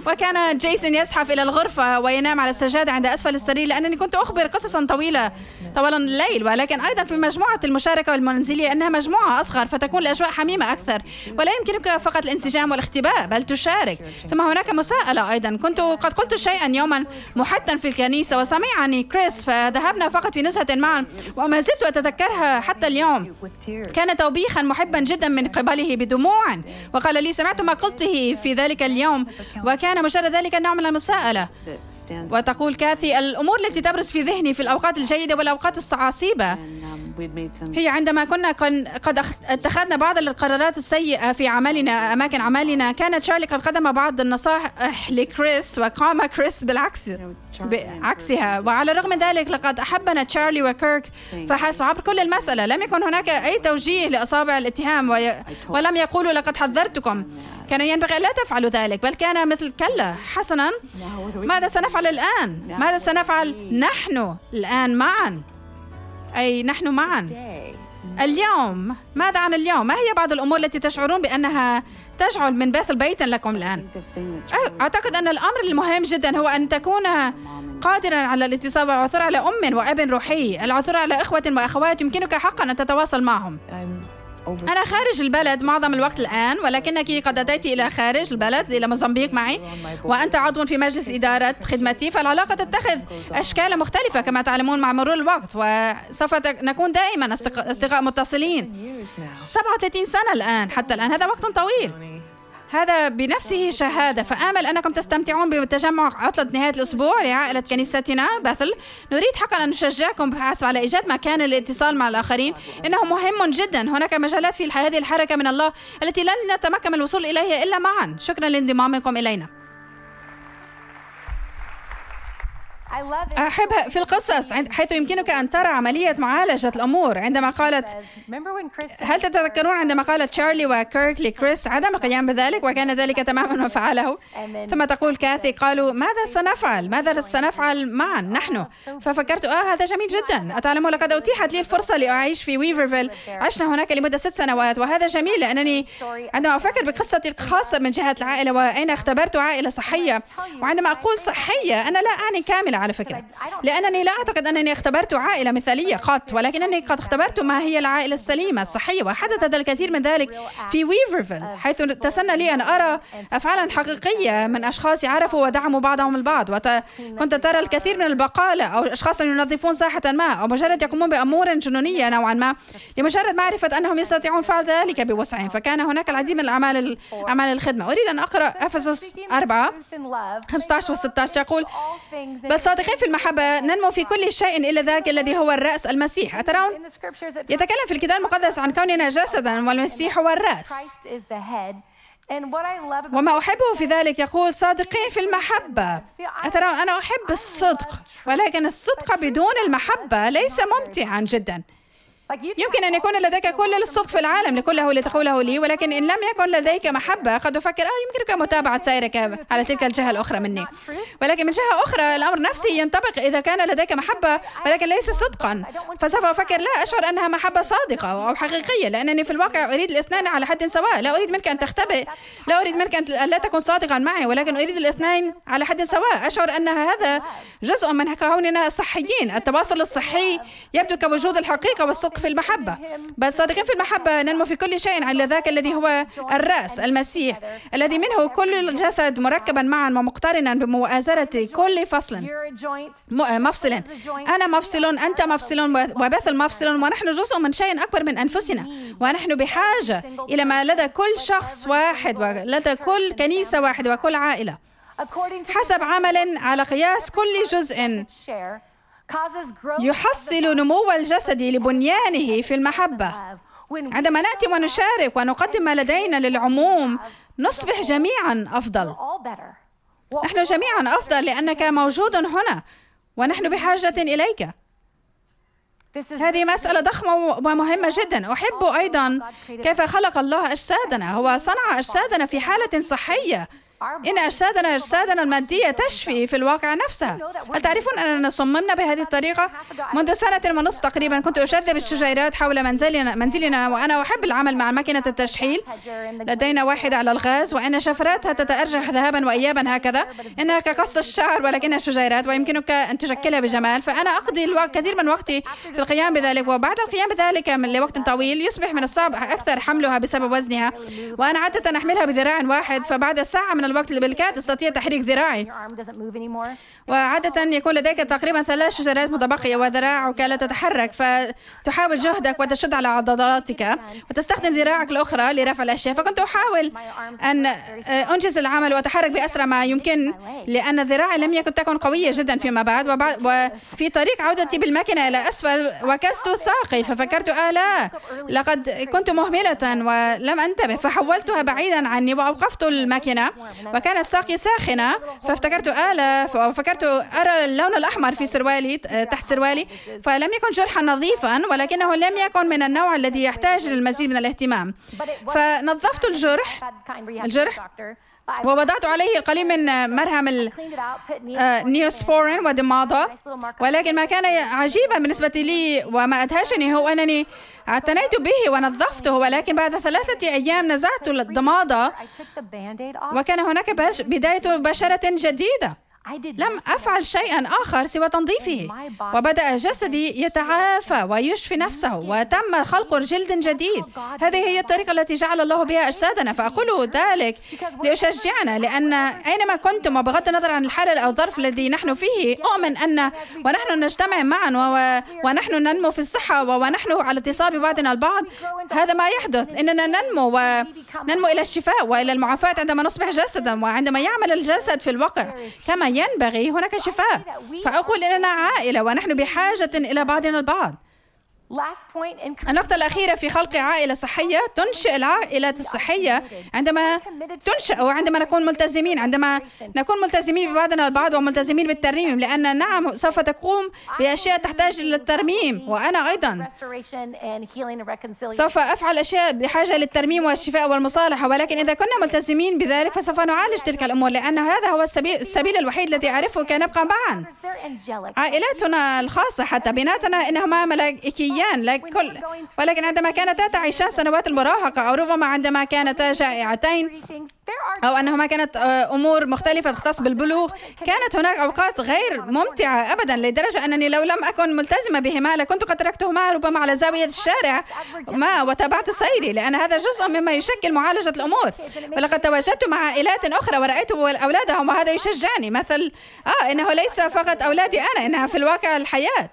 وكان جيسون يزحف إلى الغرفة وينام على السجادة عند أسفل السرير لأنني كنت أخبر قصصا طويلة طوال الليل. ولكن أيضا في مجموعة المشاركة والمنزلية أنها مجموعة أصغر فتكون الأجواء حميمة أكثر. ولا يمكنك فقط الانسجام والاختباء بل تشارك. ثم هناك مساءلة أيضا. كنت قد قلت شيئا يوما محتا في الكنيسة وسمعني كريس فذهبنا فقط في نزهة معا وما زلت أتذكرها حتى اليوم. كان توبيخا محبا جدا من قبله بدموع وقال لي سمعت ما قلته في ذلك اليوم وكان مجرد ذلك النوع من المساءلة. وتقول كاثي الأمور التي تبرز في ذهني في الأوقات الجيدة والأوقات الصعاصيبة هي عندما كنا قد اتخذنا بعض القرارات السيئة في عملنا أماكن عملنا. كانت شارلي قد قدم بعض النصائح لكريس وقام كريس بالعكس. بعكسها وعلى الرغم من ذلك لقد أحبنا تشارلي وكيرك. فحسب عبر كل المسألة لم يكن هناك أي توجيه لأصابع الاتهام ولم يقولوا لقد حذرتكم. كان ينبغي ألا تفعلوا ذلك بل كان مثل كلا حسنا. ماذا سنفعل الآن؟ ماذا سنفعل نحن الآن معا؟ أي نحن معا. اليوم. ماذا عن اليوم؟ ما هي بعض الأمور التي تشعرون بأنها تجعل من بيت بيتا لكم الآن؟ أعتقد أن الأمر المهم جدا هو أن تكون قادرا على الاتصال والعثور على أم وأب روحي. العثور على إخوة وأخوات يمكنك حقا أن تتواصل معهم. أنا خارج البلد معظم الوقت الآن ولكنك قد أتيت إلى خارج البلد إلى موزمبيق معي وأنت عضو في مجلس إدارة خدمتي فالعلاقة تتخذ أشكال مختلفة كما تعلمون مع مرور الوقت وسوف نكون دائما أصدقاء متصلين. 37 سنة الآن حتى الآن. هذا وقت طويل. هذا بنفسه شهادة. فآمل أنكم تستمتعون بتجمع عطلة نهاية الأسبوع لعائلة كنيستنا بثل نريد حقا أن نشجعكم بحسب على إيجاد مكان للاتصال مع الآخرين. إنه مهم جدا. هناك مجالات في هذه الحركة من الله التي لن نتمكن من الوصول إليها إلا معا. شكرا لانضمامكم إلينا. أحب في القصص حيث يمكنك أن ترى عملية معالجة الأمور. عندما قالت هل تتذكرون عندما قالت تشارلي وكيرك لكريس عدم القيام بذلك وكان ذلك تماما ما فعله ثم تقول كاثي قالوا ماذا سنفعل؟ ماذا سنفعل معا؟ نحن. ففكرت آه هذا جميل جدا. أتعلمون لقد أتيحت لي الفرصة لأعيش في ويفرفيل عشنا هناك لمدة ست سنوات وهذا جميل لأنني عندما أفكر بقصتي الخاصة من جهة العائلة وأين اختبرت عائلة صحية وعندما أقول صحية أنا لا أعني كاملة. على فكرة. لأنني لا أعتقد أنني اختبرت عائلة مثالية قط ولكنني قد اختبرت ما هي العائلة السليمة. الصحية وحدث الكثير من ذلك في ويفرفيل حيث تسنى لي أن أرى أفعالا حقيقية من أشخاص يعرفوا ودعموا بعضهم البعض وكنت ترى الكثير من البقالة أو أشخاص ينظفون ساحة ما أو مجرد يقومون بأمور جنونية نوعا ما. لمجرد معرفة أنهم يستطيعون فعل ذلك بوسعهم فكان هناك العديد من الأعمال أعمال الخدمة. أريد أن أقرأ أفسس 4 15 و 16 يقول بل صادقين في المحبة ننمو في كل شيء إلا ذاك الذي هو الرأس المسيح. أترون؟ يتكلم في الكتاب المقدس عن كوننا جسدا والمسيح هو الرأس. وما أحبه في ذلك يقول صادقين في المحبة. أترى أنا أحب الصدق ولكن الصدق بدون المحبة ليس ممتعا جدا. يمكن أن يكون لديك كل الصدق في العالم لكله لتقوله لي ولكن إن لم يكن لديك محبة قد أفكر آه يمكنك متابعة سيرك على تلك الجهة الأخرى مني. ولكن من جهة أخرى الأمر نفسي ينطبق إذا كان لديك محبة ولكن ليس صدقا. فسوف أفكر لا أشعر أنها محبة صادقة أو حقيقية لأنني في الواقع أريد الاثنين على حد سواء. لا أريد منك أن تختبئ لا أريد منك أن لا تكون صادقا معي ولكن أريد الاثنين على حد سواء. أشعر أن هذا جزء من كوننا صحيين التواصل الصحي يبدو كوجود الحقيقة والصدق في المحبة. بل صادقين في المحبة ننمو في كل شيء على ذاك الذي هو الرأس المسيح الذي منه كل الجسد مركبا معا ومقترنا بمؤازرة كل فصل. مفصل أنا مفصل أنت مفصل وبثل مفصل ونحن جزء من شيء أكبر من أنفسنا. ونحن بحاجة إلى ما لدى كل شخص واحد ولدى كل كنيسة واحدة وكل عائلة. حسب عمل على قياس كل جزء. يحصل نمو الجسد لبنيانه في المحبة. عندما نأتي ونشارك ونقدم ما لدينا للعموم نصبح جميعا أفضل. نحن جميعا أفضل لأنك موجود هنا ونحن بحاجة إليك. هذه مسألة ضخمة ومهمة جدا. أحب أيضا كيف خلق الله أجسادنا؟ هو صنع أجسادنا في حالة صحية. إن أجسادنا أجسادنا المادية تشفي في الواقع نفسها هل تعرفون أننا صممنا بهذه الطريقة؟ منذ سنة ونصف تقريبا كنت أشذب الشجيرات حول منزلنا منزلنا وأنا أحب العمل مع ماكينة التشحيل. لدينا واحدة على الغاز وإن شفراتها تتأرجح ذهبا وإيابا هكذا. إنها كقص الشعر ولكنها شجيرات ويمكنك أن تشكلها بجمال. فأنا أقضي الوقت كثير من وقتي في القيام بذلك وبعد القيام بذلك من لوقت طويل يصبح من الصعب أكثر حملها بسبب وزنها. وأنا عادة أحملها بذراع واحد فبعد ساعة من الوقت بالكاد تستطيع تحريك ذراعي. وعادة يكون لديك تقريبا ثلاث شجرات متبقية وذراعك لا تتحرك فتحاول جهدك وتشد على عضلاتك وتستخدم ذراعك الأخرى لرفع الأشياء. فكنت أحاول أن أنجز العمل وأتحرك بأسرع ما يمكن لأن ذراعي لم يكن تكن قوية جدا فيما بعد وفي طريق عودتي بالماكينة إلى أسفل وكست ساقي. ففكرت آه لا لقد كنت مهملة ولم أنتبه. فحولتها بعيدا عني وأوقفت الماكينة. وكانت ساقي ساخنة فافتكرت آلة ففكرت أرى اللون الأحمر في سروالي تحت سروالي فلم يكن جرحا نظيفا ولكنه لم يكن من النوع الذي يحتاج للمزيد من الاهتمام. فنظفت الجرح الجرح ووضعت عليه القليل من مرهم النيوسبورين ودماضة. ولكن ما كان عجيبا بالنسبة لي وما أدهشني هو أنني اعتنيت به ونظفته. ولكن بعد ثلاثة أيام نزعت الضمادة وكان هناك بداية بشرة جديدة. لم أفعل شيئا آخر سوى تنظيفه. وبدأ جسدي يتعافى ويشفي نفسه. وتم خلق جلد جديد. هذه هي الطريقة التي جعل الله بها أجسادنا. فأقول ذلك ليشجعنا لأن أينما كنتم وبغض النظر عن الحالة أو الظرف الذي نحن فيه أؤمن أن ونحن نجتمع معا ونحن ننمو في الصحة ونحن على اتصال ببعضنا البعض. هذا ما يحدث. إننا ننمو وننمو إلى الشفاء وإلى المعافاة عندما نصبح جسدا وعندما يعمل الجسد في الواقع كما ينبغي هناك شفاء. فأقول إننا عائلة ونحن بحاجة إلى بعضنا البعض. النقطة الأخيرة في خلق عائلة صحية. تنشئ العائلة الصحية عندما تنشأ وعندما نكون ملتزمين عندما نكون ملتزمين ببعضنا البعض وملتزمين بالترميم لأن نعم سوف تقوم بأشياء تحتاج للترميم وأنا أيضا سوف أفعل أشياء بحاجة للترميم والشفاء والمصالحة ولكن إذا كنا ملتزمين بذلك فسوف نعالج تلك الأمور لأن هذا هو السبيل, السبيل الوحيد الذي أعرفه كي نبقى معا عائلاتنا الخاصة حتى بناتنا إنهما ملائكيان الآن لكل ولكن عندما كانتا تعيشان سنوات المراهقة أو ربما عندما كانتا جائعتين أو أنهما كانت آه، أمور مختلفة تختص بالبلوغ كانت هناك أوقات غير ممتعة أبدا لدرجة أنني لو لم أكن ملتزمة بهما لكنت قد تركتهما ربما على زاوية الشارع ما وتابعت سيري لأن هذا جزء مما يشكل معالجة الأمور. ولقد تواجدت مع عائلات أخرى ورأيت أولادهم وهذا يشجعني. مثل آه إنه ليس فقط أولادي أنا إنها في الواقع الحياة.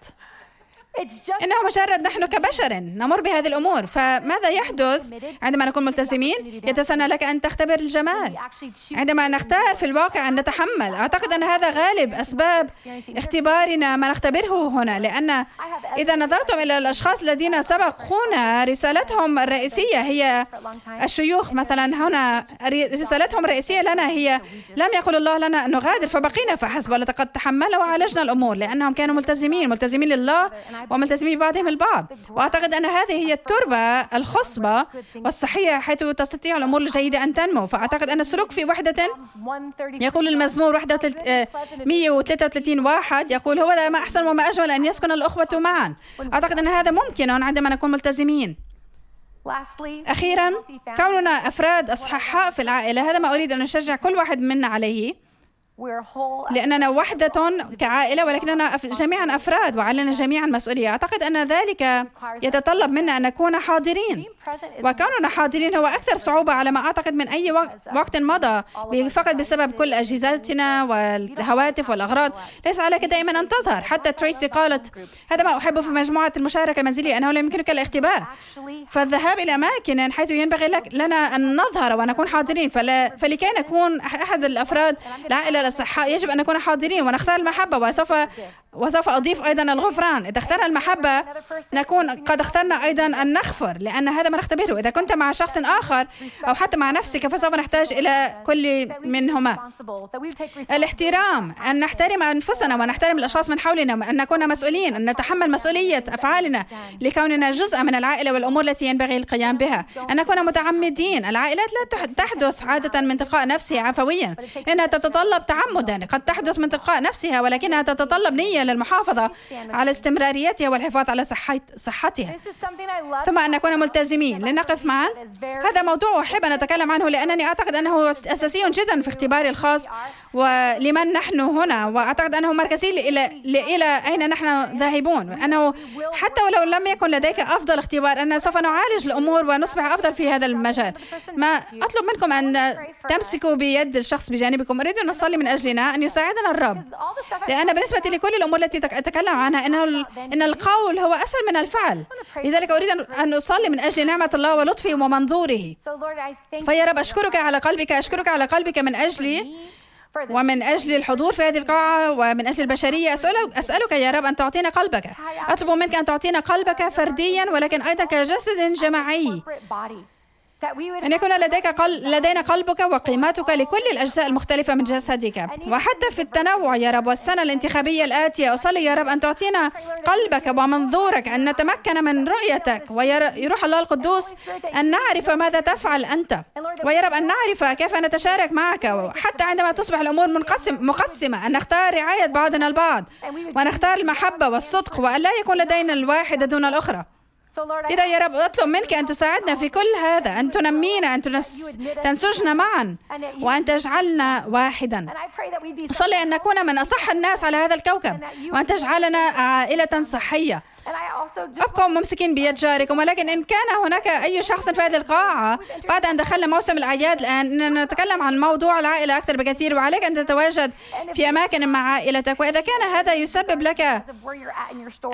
إنه مجرد نحن كبشر نمر بهذه الأمور. فماذا يحدث؟ عندما نكون ملتزمين يتسنى لك أن تختبر الجمال. عندما نختار في الواقع أن نتحمل أعتقد أن هذا غالب أسباب اختبارنا ما نختبره هنا. لأن إذا نظرتم إلى الأشخاص الذين سبقونا رسالتهم الرئيسية هي الشيوخ مثلا هنا. رسالتهم الرئيسية لنا هي لم يقل الله لنا أن نغادر. فبقينا فحسب ولقد تحملنا وعالجنا الأمور. لأنهم كانوا ملتزمين ملتزمين لله وملتزمين ببعضهم البعض. وأعتقد أن هذه هي التربة الخصبة والصحية حيث تستطيع الأمور الجيدة أن تنمو. فأعتقد أن السلوك في وحدة يقول المزمور 133 واحد يقول هو ما أحسن وما أجمل أن يسكن الأخوة معا. أعتقد أن هذا ممكن عندما نكون ملتزمين. أخيرا كوننا أفراد أصحاء في العائلة هذا ما أريد أن أشجع كل واحد منا عليه. لأننا وحدة كعائلة ولكننا جميعا أفراد وعلينا جميعا مسؤولية. أعتقد أن ذلك يتطلب منا أن نكون حاضرين. وكوننا حاضرين هو أكثر صعوبة على ما أعتقد من أي وقت مضى. فقط بسبب كل أجهزتنا والهواتف والأغراض. ليس عليك دائما أن تظهر. حتى تريسي قالت هذا ما أحبه في مجموعة المشاركة المنزلية أنه لا يمكنك الاختباء. فالذهاب إلى أماكن حيث ينبغي لك لنا أن نظهر ونكون حاضرين. فلا فلكي نكون أحد الأفراد العائلة الأصحاء يجب أن نكون حاضرين ونختار المحبة وسوف وسوف أضيف أيضا الغفران. إذا اخترنا المحبة نكون قد اخترنا أيضا أن نغفر لأن هذا ما نختبره. إذا كنت مع شخص آخر أو حتى مع نفسك فسوف نحتاج إلى كل منهما. الاحترام أن نحترم أنفسنا ونحترم الأشخاص من حولنا أن نكون مسؤولين أن نتحمل مسؤولية أفعالنا لكوننا جزء من العائلة والأمور التي ينبغي القيام بها. أن نكون متعمدين. العائلات لا تحدث عادة من تلقاء نفسها عفويا. إنها تتطلب تعمدا قد تحدث من تلقاء نفسها ولكنها تتطلب نية للمحافظة على استمراريتها والحفاظ على صحتها. ثم أن نكون ملتزمين. لنقف معا. هذا موضوع أحب أن أتكلم عنه لأنني أعتقد أنه أساسي جدا في اختباري الخاص ولمن نحن هنا وأعتقد أنه مركزي إلى إلى أين نحن ذاهبون. أنه حتى ولو لم يكن لديك أفضل اختبار أن سوف نعالج الأمور ونصبح أفضل في هذا المجال. ما أطلب منكم أن تمسكوا بيد الشخص بجانبكم. أريد أن نصلي من أجلنا أن يساعدنا الرب. لأن بالنسبة لكل الأمور التي أتكلم عنها إنه إن القول هو أسهل من الفعل. لذلك أريد أن أصلي من أجل نعمة الله ولطفه ومنظوره. فيا رب أشكرك على قلبك أشكرك على قلبك من أجلي ومن أجل الحضور في هذه القاعة ومن أجل البشرية. أسألك, أسألك يا رب أن تعطينا قلبك. أطلب منك أن تعطينا قلبك فرديا ولكن أيضا كجسد جماعي. أن يكون لديك قل... لدينا قلبك وقيمتك لكل الأجزاء المختلفة من جسدك. وحتى في التنوع يا رب والسنة الانتخابية الآتية. أصلي يا رب أن تعطينا قلبك ومنظورك أن نتمكن من رؤيتك. ويروح الله القدوس أن نعرف ماذا تفعل أنت. ويا رب أن نعرف كيف نتشارك معك. حتى عندما تصبح الأمور منقسم مقسمة أن نختار رعاية بعضنا البعض. ونختار المحبة والصدق وأن لا يكون لدينا الواحدة دون الأخرى. إذا يا رب أطلب منك أن تساعدنا في كل هذا أن تنمينا أن تنس... تنسجنا معا وأن تجعلنا واحدا. أصلي أن نكون من أصح الناس على هذا الكوكب وأن تجعلنا عائلة صحية. ابقوا ممسكين بيد جاركم ولكن إن كان هناك أي شخص في هذه القاعة بعد أن دخلنا موسم الأعياد الآن نتكلم عن موضوع العائلة أكثر بكثير وعليك أن تتواجد في أماكن مع عائلتك. وإذا كان هذا يسبب لك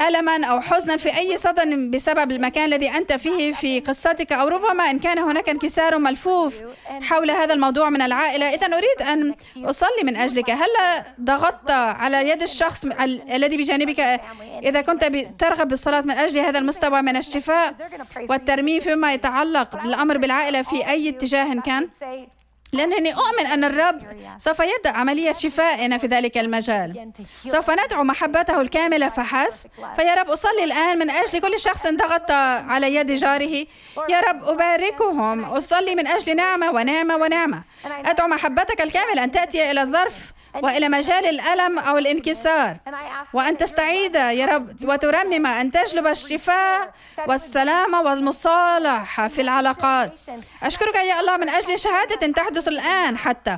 ألما أو حزنا في أي صدى بسبب المكان الذي أنت فيه في قصتك أو ربما إن كان هناك انكسار ملفوف حول هذا الموضوع من العائلة. إذا أريد أن أصلي من أجلك. هل ضغطت على يد الشخص الذي بجانبك؟ إذا كنت ترغب نرغب بالصلاة من أجل هذا المستوى من الشفاء والترميم فيما يتعلق بالأمر بالعائلة في أي اتجاه كان. لأنني أؤمن أن الرب سوف يبدأ عملية شفائنا في ذلك المجال. سوف ندعو محبته الكاملة فحسب. فيا رب أصلي الآن من أجل كل شخص ضغط على يد جاره. يا رب أباركهم. أصلي من أجل نعمة ونعمة ونعمة. أدعو محبتك الكاملة أن تأتي إلى الظرف. وإلى مجال الألم أو الانكسار. وان تستعيد يا رب وترمم أن تجلب الشفاء والسلامة والمصالحة في العلاقات. أشكرك يا الله من أجل شهادة تحدث الآن حتى.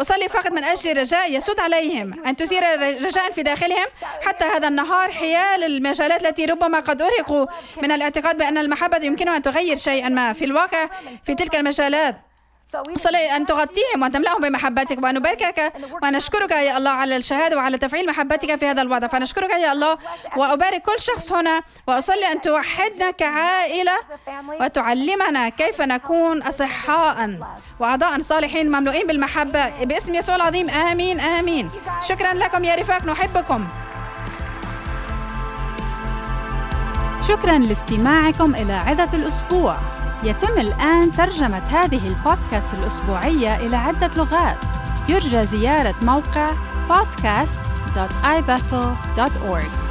أصلي فقط من أجل رجاء يسود عليهم. أن تثير رجاء في داخلهم حتى هذا النهار حيال المجالات التي ربما قد أرهقوا من الاعتقاد بأن المحبة يمكنها أن تغير شيئا ما في الواقع في تلك المجالات. صلي أن تغطيهم وأن تملأهم بمحبتك وأن نباركك ونشكرك يا الله على الشهادة وعلى تفعيل محبتك في هذا الوضع. فنشكرك يا الله وأبارك كل شخص هنا وأصلي أن توحدنا كعائلة وتعلمنا كيف نكون أصحاء وأعضاء صالحين مملوئين بالمحبة. باسم يسوع العظيم. آمين آمين. شكرا لكم يا رفاق. نحبكم. شكرا لاستماعكم إلى عظة الأسبوع. يتم الآن ترجمة هذه البودكاست الأسبوعية إلى عدة لغات. يرجى زيارة موقع podcasts.ibethel.org